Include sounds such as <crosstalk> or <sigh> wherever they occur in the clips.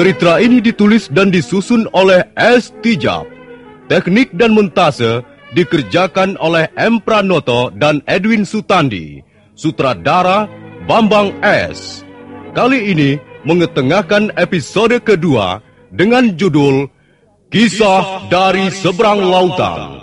Cerita ini ditulis dan disusun oleh S. Tijab. Teknik dan montase dikerjakan oleh M. Pranoto dan Edwin Sutandi. Sutradara Bambang S. Kali ini mengetengahkan episode kedua dengan judul Kisah dari Seberang Lautan.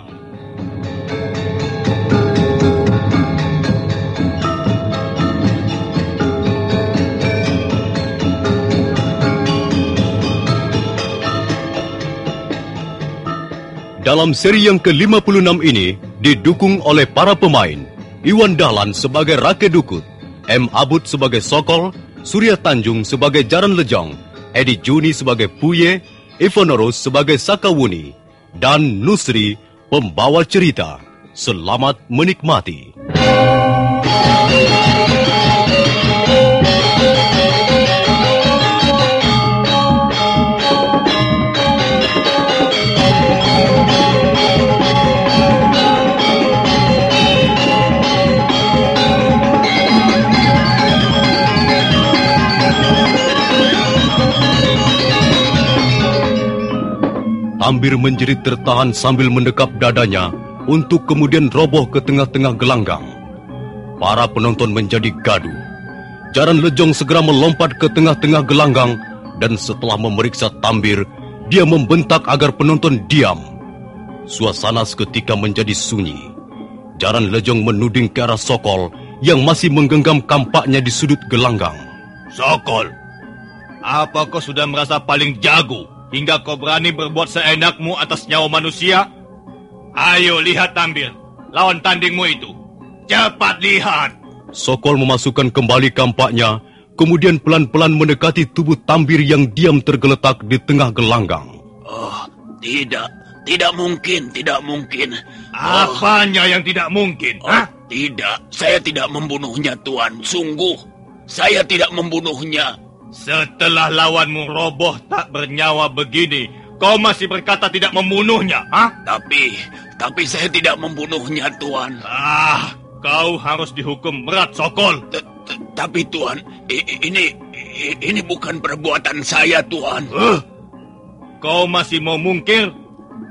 Dalam seri yang ke-56 ini didukung oleh para pemain Iwan Dahlan sebagai Rake Dukut, M. Abud sebagai Sokol, Surya Tanjung sebagai Jaran Lejong, Edi Juni sebagai Puye, Ivonorus sebagai Sakawuni, dan Nusri pembawa cerita. Selamat menikmati. Ambir menjerit tertahan sambil mendekap dadanya untuk kemudian roboh ke tengah-tengah gelanggang. Para penonton menjadi gaduh. Jaran Lejong segera melompat ke tengah-tengah gelanggang dan setelah memeriksa Tambir, dia membentak agar penonton diam. Suasana seketika menjadi sunyi. Jaran Lejong menuding ke arah Sokol yang masih menggenggam kampaknya di sudut gelanggang. Sokol, apa kau sudah merasa paling jago hingga kau berani berbuat seenakmu atas nyawa manusia? Ayo lihat Tambir, lawan tandingmu itu. Cepat lihat. Sokol memasukkan kembali kampaknya, kemudian pelan-pelan mendekati tubuh Tambir yang diam tergeletak di tengah gelanggang. Oh, tidak. Tidak mungkin, tidak mungkin. Apanya oh. yang tidak mungkin? Oh, Tidak, saya tidak membunuhnya, Tuan. Sungguh, saya tidak membunuhnya. Setelah lawanmu roboh tak bernyawa begini, kau masih berkata tidak membunuhnya, ha? Tapi, tapi saya tidak membunuhnya, Tuan. Ah, kau harus dihukum berat, Sokol. tapi Tuan, ini ini bukan perbuatan saya, Tuan. Huh? Kau masih mau mungkir?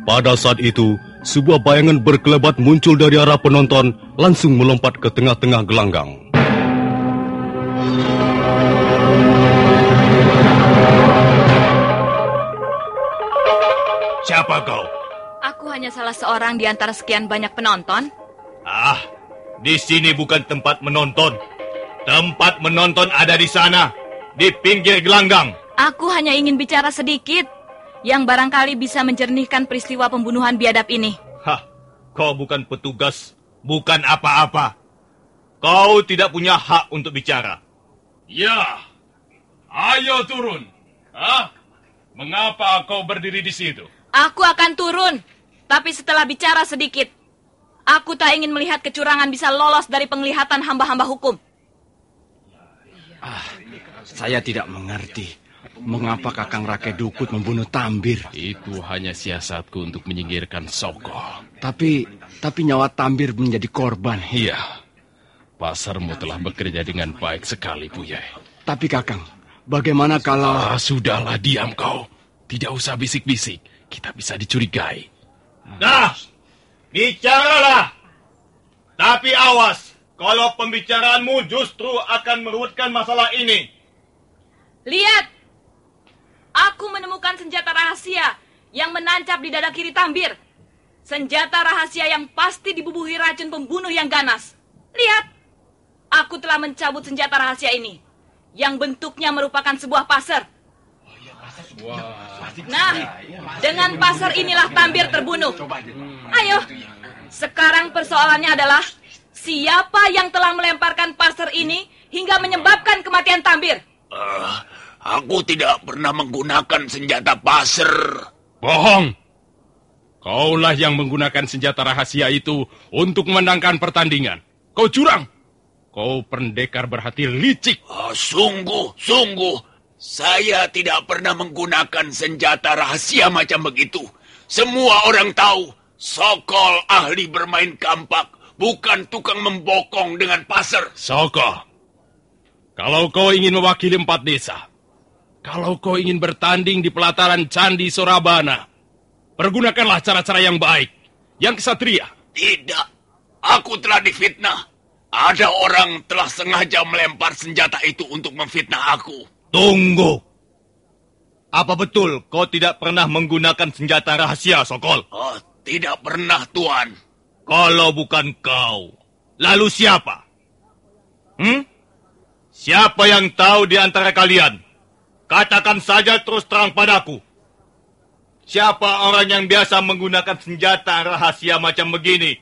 Pada saat itu, sebuah bayangan berkelebat muncul dari arah penonton, langsung melompat ke tengah-tengah gelanggang. Hanya salah seorang di antara sekian banyak penonton. Ah, di sini bukan tempat menonton. Tempat menonton ada di sana, di pinggir gelanggang. Aku hanya ingin bicara sedikit yang barangkali bisa menjernihkan peristiwa pembunuhan biadab ini. Hah, kau bukan petugas, bukan apa-apa. Kau tidak punya hak untuk bicara. Ya, ayo turun. Hah? Mengapa kau berdiri di situ? Aku akan turun, tapi setelah bicara sedikit. Aku tak ingin melihat kecurangan bisa lolos dari penglihatan hamba-hamba hukum. Saya tidak mengerti mengapa Kakang Rakai Dukut membunuh Tambir. Itu hanya siasatku untuk menyingkirkan Sokol. Tapi tapi nyawa Tambir menjadi korban. Iya, pasarmu telah bekerja dengan baik sekali, Buya. Tapi Kakang, bagaimana kalau Ah, sudahlah, diam kau. Tidak usah bisik-bisik. Kita bisa dicurigai. Nah, bicaralah. Tapi awas, kalau pembicaraanmu justru akan meruutkan masalah ini. Lihat! Aku menemukan senjata rahasia yang menancap di dada kiri Tambir. Senjata rahasia yang pasti dibubuhi racun pembunuh yang ganas. Lihat! Aku telah mencabut senjata rahasia ini. Yang bentuknya merupakan sebuah pasar. Nah, dengan pasar inilah Tambir terbunuh. Ayo, sekarang persoalannya adalah siapa yang telah melemparkan pasar ini hingga menyebabkan kematian Tambir? Eh, aku tidak pernah menggunakan senjata pasir. Bohong! Kaulah yang menggunakan senjata rahasia itu untuk memenangkan pertandingan. Kau curang! Kau pendekar berhati licik. Ah, sungguh, sungguh, saya tidak pernah menggunakan senjata rahasia macam begitu. Semua orang tahu, Sokol ahli bermain kampak, bukan tukang membokong dengan pasir. Soko, kalau kau ingin mewakili empat desa, kalau kau ingin bertanding di pelataran Candi Sorabana, pergunakanlah cara-cara yang baik, yang kesatria. Tidak, aku telah difitnah. Ada orang telah sengaja melempar senjata itu untuk memfitnah aku. Tunggu. Apa betul kau tidak pernah menggunakan senjata rahasia, Sokol? Oh, tidak pernah, Tuan. Kalau bukan kau, lalu siapa? Hmm? Siapa yang tahu di antara kalian? Katakan saja terus terang padaku. Siapa orang yang biasa menggunakan senjata rahasia macam begini?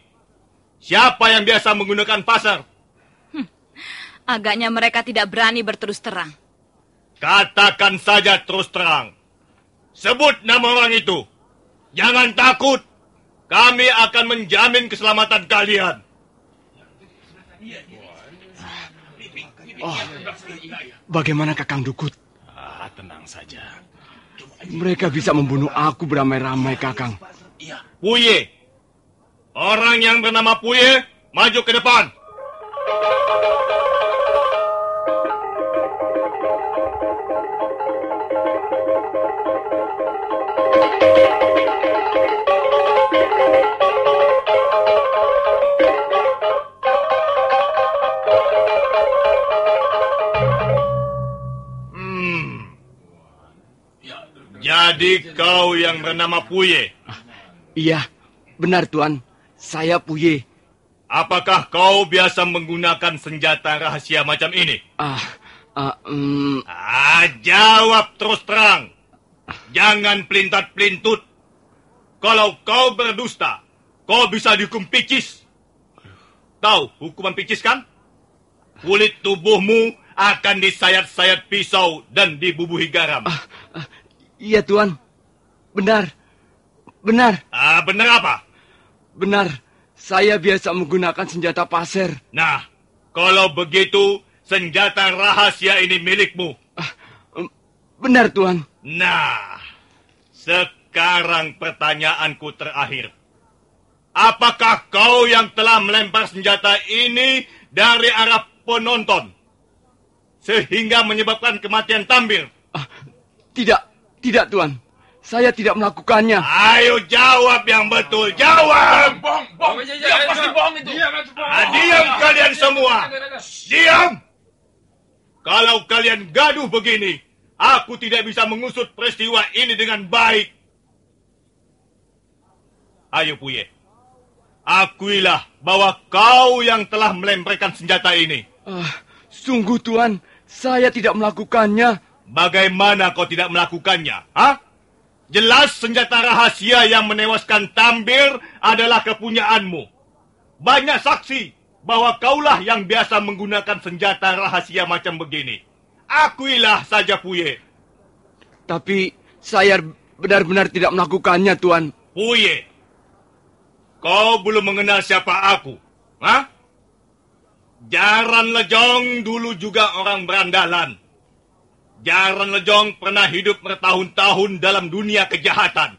Siapa yang biasa menggunakan pasar? Agaknya mereka tidak berani berterus terang. Katakan saja terus terang. Sebut nama orang itu. Jangan takut. Kami akan menjamin keselamatan kalian. bagaimana Kakang Dukut? Ah, tenang saja. Mereka bisa membunuh aku beramai-ramai Kakang. Puye. Orang yang bernama Puye, maju ke depan. Jadi kau yang bernama Puye. Iya, benar Tuan. Saya Puye. Apakah kau biasa menggunakan senjata rahasia macam ini? Ah, ah, mm, Ah, jawab terus terang. Jangan pelintat-pelintut. Kalau kau berdusta, kau bisa dihukum picis. Tahu hukuman picis kan? Kulit tubuhmu akan disayat-sayat pisau dan dibubuhi garam. Iya Tuan. Benar. Benar. Ah, benar apa? Benar. Saya biasa menggunakan senjata pasir. Nah, kalau begitu, senjata rahasia ini milikmu. Em, Benar Tuan. Nah, sekarang pertanyaanku terakhir. Apakah kau yang telah melempar senjata ini dari arah penonton? sehingga menyebabkan kematian Tambir? Ah, tidak, tidak Tuan. Saya tidak melakukannya. Ayo jawab yang betul, jawab. Bong, bong, dia pasti bohong itu. Ah, diam kalian semua. Diam. Kalau kalian gaduh begini, aku tidak bisa mengusut peristiwa ini dengan baik. Ayo Puye, akuilah bahwa kau yang telah melemparkan senjata ini. Ah, sungguh Tuan, saya tidak melakukannya. Bagaimana kau tidak melakukannya? Hah? Jelas senjata rahasia yang menewaskan Tambir adalah kepunyaanmu. Banyak saksi bahwa kaulah yang biasa menggunakan senjata rahasia macam begini. Akuilah saja Puye. Tapi saya benar-benar tidak melakukannya, Tuan. Puye, kau belum mengenal siapa aku. Hah? Jaran Lejong dulu juga orang berandalan. Jaran Lejong pernah hidup bertahun-tahun dalam dunia kejahatan.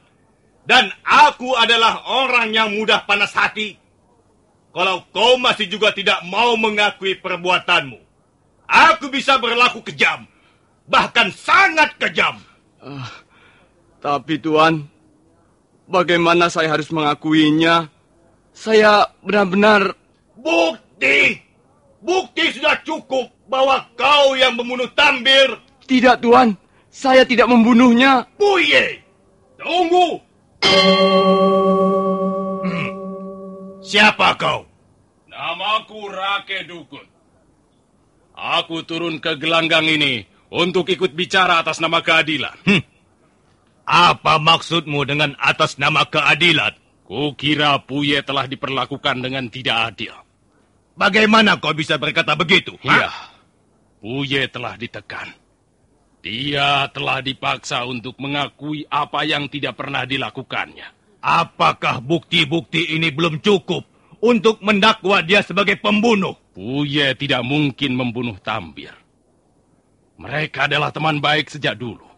Dan aku adalah orang yang mudah panas hati. Kalau kau masih juga tidak mau mengakui perbuatanmu, aku bisa berlaku kejam. Bahkan sangat kejam. Uh, tapi Tuan, bagaimana saya harus mengakuinya? Saya benar-benar... Bukti! Bukti sudah cukup bahwa kau yang membunuh Tambir. Tidak, Tuan. Saya tidak membunuhnya. Buye! Tunggu! Hmm. Siapa kau? Namaku Rake Dukun. Aku turun ke gelanggang ini untuk ikut bicara atas nama keadilan. Hmm. Apa maksudmu dengan atas nama keadilan? Kukira Puye telah diperlakukan dengan tidak adil. Bagaimana kau bisa berkata begitu? Iya, Puye telah ditekan. Dia telah dipaksa untuk mengakui apa yang tidak pernah dilakukannya. Apakah bukti-bukti ini belum cukup untuk mendakwa dia sebagai pembunuh? Puye tidak mungkin membunuh Tambir. Mereka adalah teman baik sejak dulu.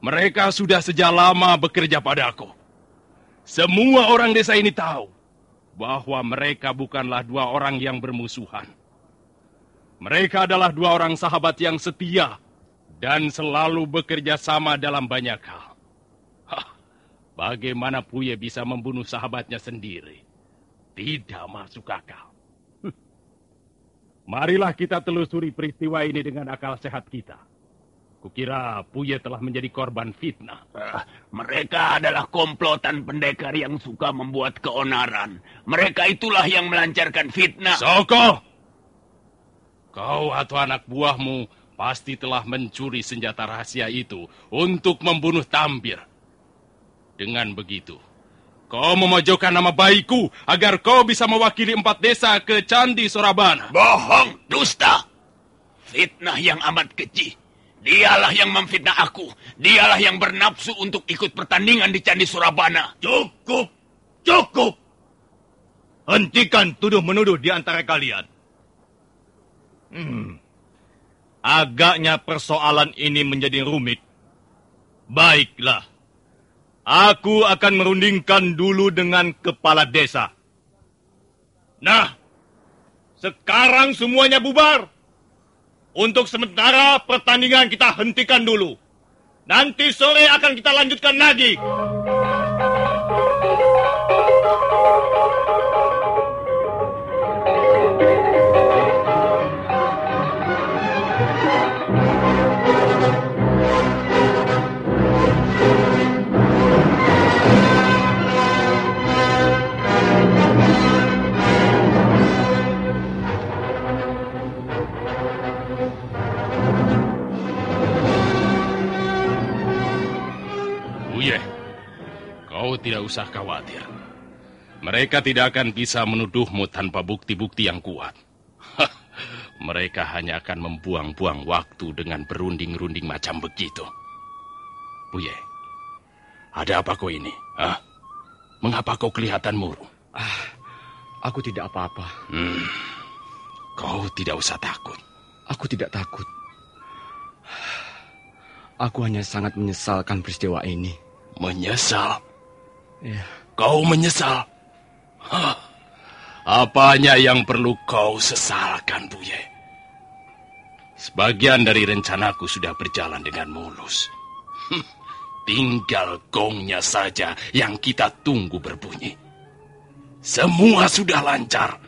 Mereka sudah sejak lama bekerja padaku. Semua orang desa ini tahu bahwa mereka bukanlah dua orang yang bermusuhan. Mereka adalah dua orang sahabat yang setia dan selalu bekerja sama dalam banyak hal. Hah, bagaimana Puye bisa membunuh sahabatnya sendiri? Tidak masuk akal. Marilah kita telusuri peristiwa ini dengan akal sehat kita. Kukira Puye telah menjadi korban fitnah. Uh, mereka adalah komplotan pendekar yang suka membuat keonaran. Mereka itulah yang melancarkan fitnah. Soko! Kau atau anak buahmu pasti telah mencuri senjata rahasia itu untuk membunuh Tambir. Dengan begitu, kau memojokkan nama baikku agar kau bisa mewakili empat desa ke Candi Sorabana. Bohong, dusta. Fitnah yang amat keji. Dialah yang memfitnah aku. Dialah yang bernafsu untuk ikut pertandingan di Candi Surabana. Cukup! Cukup! Hentikan tuduh-menuduh di antara kalian. Hmm. Agaknya persoalan ini menjadi rumit. Baiklah. Aku akan merundingkan dulu dengan kepala desa. Nah, sekarang semuanya bubar. Untuk sementara pertandingan kita hentikan dulu. Nanti sore akan kita lanjutkan lagi. Mereka tidak akan bisa menuduhmu tanpa bukti-bukti yang kuat. <laughs> Mereka hanya akan membuang-buang waktu dengan berunding-runding macam begitu. Buye, ada apa kau ini? Hah? Mengapa kau kelihatan murung? Ah, aku tidak apa-apa. Hmm, kau tidak usah takut. Aku tidak takut. Aku hanya sangat menyesalkan peristiwa ini. Menyesal? Ya. Kau menyesal? Hah. Apanya yang perlu kau sesalkan, Buye? Sebagian dari rencanaku sudah berjalan dengan mulus. Hm, tinggal gongnya saja yang kita tunggu berbunyi. Semua sudah lancar.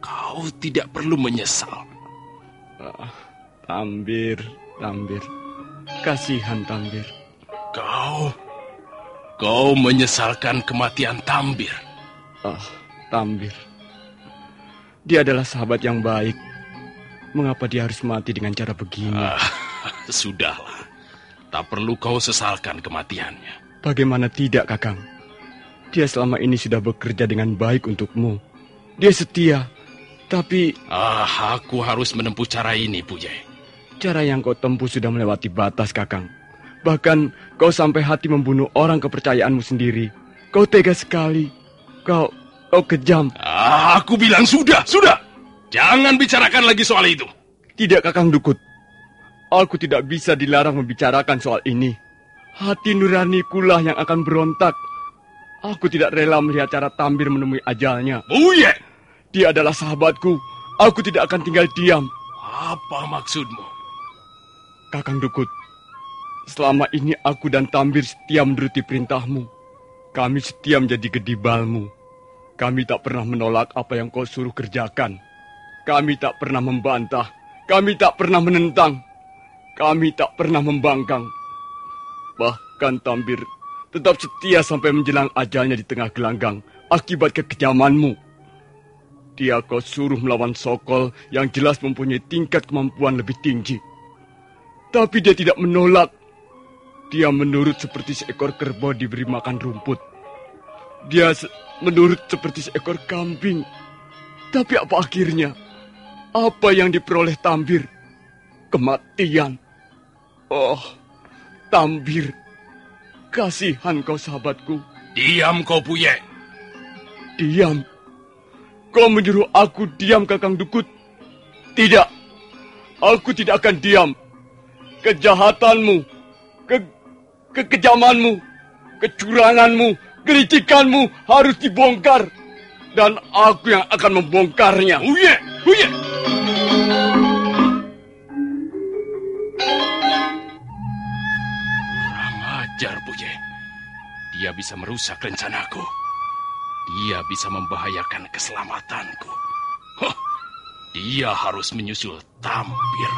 Kau tidak perlu menyesal. Ah, Tambir, Tambir. Kasihan Tambir. Kau, kau menyesalkan kematian Tambir. Ah, Tambir. Dia adalah sahabat yang baik. Mengapa dia harus mati dengan cara begini? Ah, <laughs> sudahlah. Tak perlu kau sesalkan kematiannya. Bagaimana tidak, Kakang? Dia selama ini sudah bekerja dengan baik untukmu. Dia setia. Tapi... Ah, aku harus menempuh cara ini, Puye. Cara yang kau tempuh sudah melewati batas, Kakang. Bahkan kau sampai hati membunuh orang kepercayaanmu sendiri. Kau tega sekali. Kau... kau kejam. Ah, aku bilang sudah, sudah. Jangan bicarakan lagi soal itu. Tidak, Kakang Dukut. Aku tidak bisa dilarang membicarakan soal ini. Hati nuraniku yang akan berontak. Aku tidak rela melihat cara Tambir menemui ajalnya. Buye! Dia adalah sahabatku. Aku tidak akan tinggal diam. Apa maksudmu? Kakang Dukut, selama ini aku dan Tambir setia menuruti perintahmu. Kami setia menjadi gedibalmu. Kami tak pernah menolak apa yang kau suruh kerjakan. Kami tak pernah membantah. Kami tak pernah menentang. Kami tak pernah membangkang. Bahkan Tambir tetap setia sampai menjelang ajalnya di tengah gelanggang akibat kekejamanmu. Dia kau suruh melawan Sokol yang jelas mempunyai tingkat kemampuan lebih tinggi. Tapi dia tidak menolak. Dia menurut seperti seekor kerbau diberi makan rumput. Dia menurut seperti seekor kambing. Tapi apa akhirnya? Apa yang diperoleh Tambir? Kematian. Oh, Tambir. Kasihan kau sahabatku. Diam kau Puye. Diam. Kau menyuruh aku diam Kakang Dukut. Tidak. Aku tidak akan diam. Kejahatanmu, ke kekejamanmu, kecuranganmu, kelicikanmu harus dibongkar. Dan aku yang akan membongkarnya. Puye, Puye. ajar, Buye. Dia bisa merusak rencanaku. Dia bisa membahayakan keselamatanku. Huh, dia harus menyusul Tampir.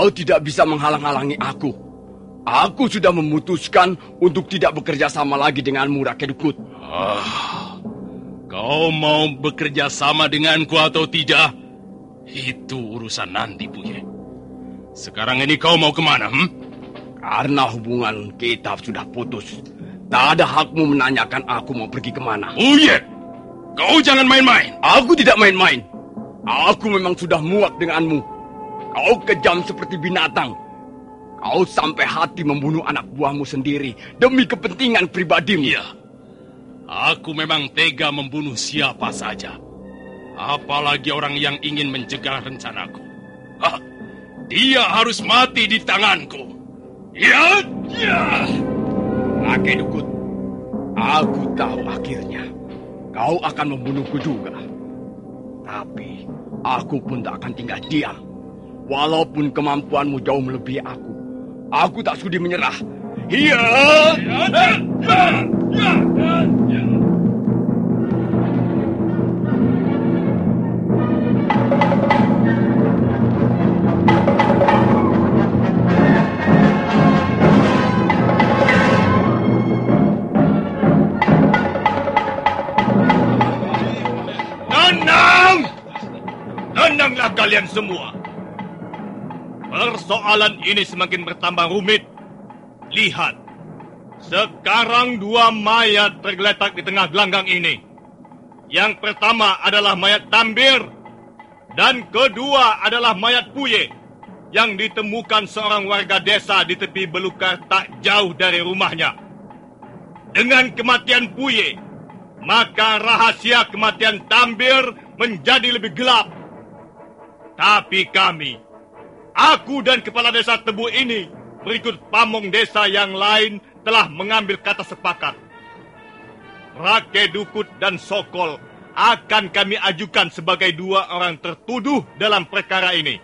Kau tidak bisa menghalang-halangi aku. Aku sudah memutuskan untuk tidak bekerja sama lagi denganmu, Rakyat Dukut. Ah, kau mau bekerja sama denganku atau tidak? Itu urusan nanti, Buye. Sekarang ini kau mau ke mana, hmm? Karena hubungan kita sudah putus. Tak ada hakmu menanyakan aku mau pergi ke mana. Buye! Kau jangan main-main. Aku tidak main-main. Aku memang sudah muak denganmu. Kau kejam seperti binatang. Kau sampai hati membunuh anak buahmu sendiri demi kepentingan pribadimu. Iya. Aku memang tega membunuh siapa saja. Apalagi orang yang ingin menjegal rencanaku. Hah, dia harus mati di tanganku. Ya, ya. Kakek Dukut, aku tahu akhirnya kau akan membunuhku juga. Tapi aku pun tak akan tinggal diam. Walaupun kemampuanmu jauh melebihi aku. Aku tak sudi menyerah. Iya. Tenanglah Persoalan ini semakin bertambah rumit. Lihat, sekarang dua mayat tergeletak di tengah gelanggang ini. Yang pertama adalah mayat Tambir. Dan kedua adalah mayat Puye. Yang ditemukan seorang warga desa di tepi belukar tak jauh dari rumahnya. Dengan kematian Puye, maka rahasia kematian Tambir menjadi lebih gelap. Tapi kami, aku dan kepala desa Tebu ini, berikut pamong desa yang lain telah mengambil kata sepakat. Rake Dukut dan Sokol akan kami ajukan sebagai dua orang tertuduh dalam perkara ini.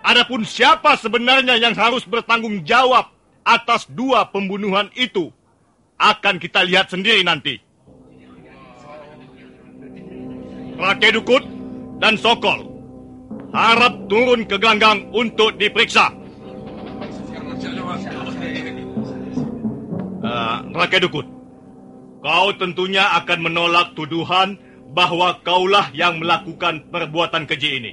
Adapun siapa sebenarnya yang harus bertanggung jawab atas dua pembunuhan itu, akan kita lihat sendiri nanti. Rake Dukut dan Sokol harap turun ke gelanggang untuk diperiksa. Uh, Rake Dukut, kau tentunya akan menolak tuduhan bahwa kaulah yang melakukan perbuatan keji ini.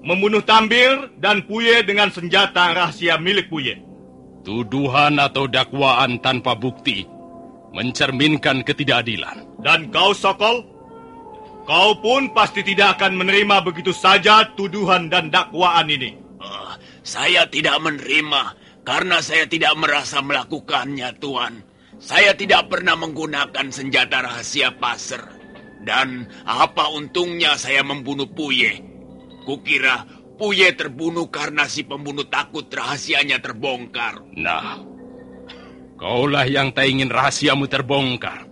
Membunuh Tambir dan Puye dengan senjata rahasia milik Puye. Tuduhan atau dakwaan tanpa bukti mencerminkan ketidakadilan. Dan kau, Sokol, Kau pun pasti tidak akan menerima begitu saja tuduhan dan dakwaan ini. Uh, saya tidak menerima karena saya tidak merasa melakukannya, Tuan. Saya tidak pernah menggunakan senjata rahasia paser. Dan apa untungnya saya membunuh Puye? Kukira Puye terbunuh karena si pembunuh takut rahasianya terbongkar. Nah, kaulah yang tak ingin rahasiamu terbongkar.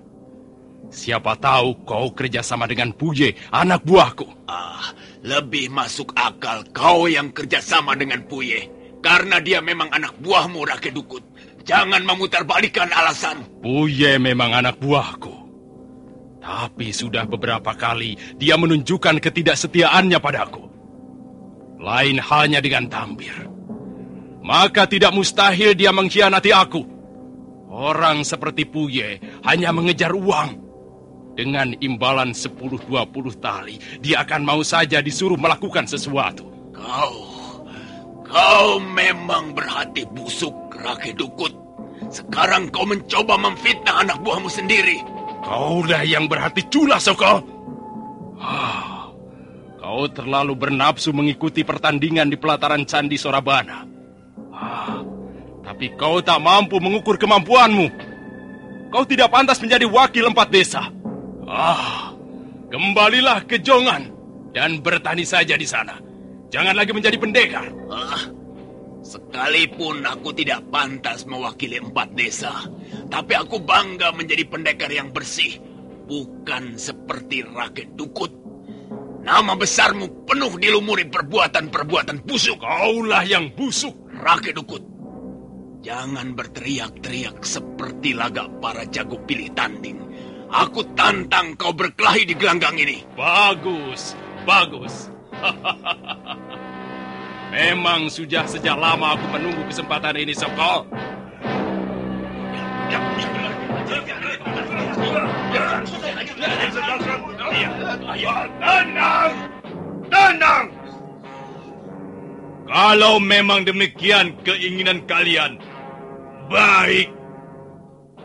Siapa tahu kau kerjasama dengan Puye, anak buahku. Ah, lebih masuk akal kau yang kerjasama dengan Puye. Karena dia memang anak buahmu, Rakyat Dukut. Jangan memutarbalikkan alasan. Puye memang anak buahku. Tapi sudah beberapa kali dia menunjukkan ketidaksetiaannya padaku. Lain halnya dengan Tambir. Maka tidak mustahil dia mengkhianati aku. Orang seperti Puye hanya mengejar uang. Dengan imbalan 10-20 tali, dia akan mau saja disuruh melakukan sesuatu. Kau, kau memang berhati busuk, Rake Dukut. Sekarang kau mencoba memfitnah anak buahmu sendiri. Kaulah yang berhati culas, Soko. Ah, kau terlalu bernafsu mengikuti pertandingan di pelataran Candi Sorabana. Ah, tapi kau tak mampu mengukur kemampuanmu. Kau tidak pantas menjadi wakil empat desa. Ah, kembalilah ke Jongan dan bertani saja di sana. Jangan lagi menjadi pendekar. Ah, sekalipun aku tidak pantas mewakili empat desa, tapi aku bangga menjadi pendekar yang bersih, bukan seperti rakyat dukut. Nama besarmu penuh dilumuri perbuatan-perbuatan busuk. Kaulah yang busuk. Rakyat dukut. Jangan berteriak-teriak seperti lagak para jago pilih tanding. Aku tantang kau berkelahi di gelanggang ini. Bagus, bagus. <laughs> Memang sudah sejak lama aku menunggu kesempatan ini, Soko. Tenang! Tenang! Kalau memang demikian keinginan kalian, baik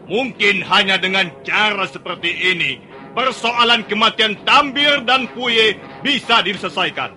Mungkin hanya dengan cara seperti ini, persoalan kematian Tambir dan Puye bisa diselesaikan.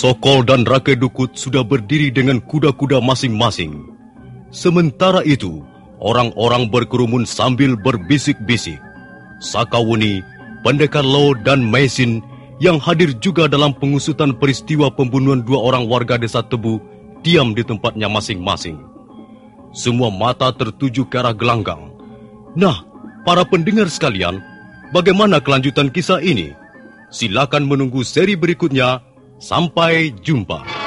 Sokol dan Rake Dukut sudah berdiri dengan kuda-kuda masing-masing. Sementara itu, orang-orang berkerumun sambil berbisik-bisik. Sakawuni, Pendekar Lo, dan Mesin yang hadir juga dalam pengusutan peristiwa pembunuhan dua orang warga desa Tebu diam di tempatnya masing-masing. Semua mata tertuju ke arah gelanggang. Nah, para pendengar sekalian, bagaimana kelanjutan kisah ini? Silakan menunggu seri berikutnya Sampai jumpa.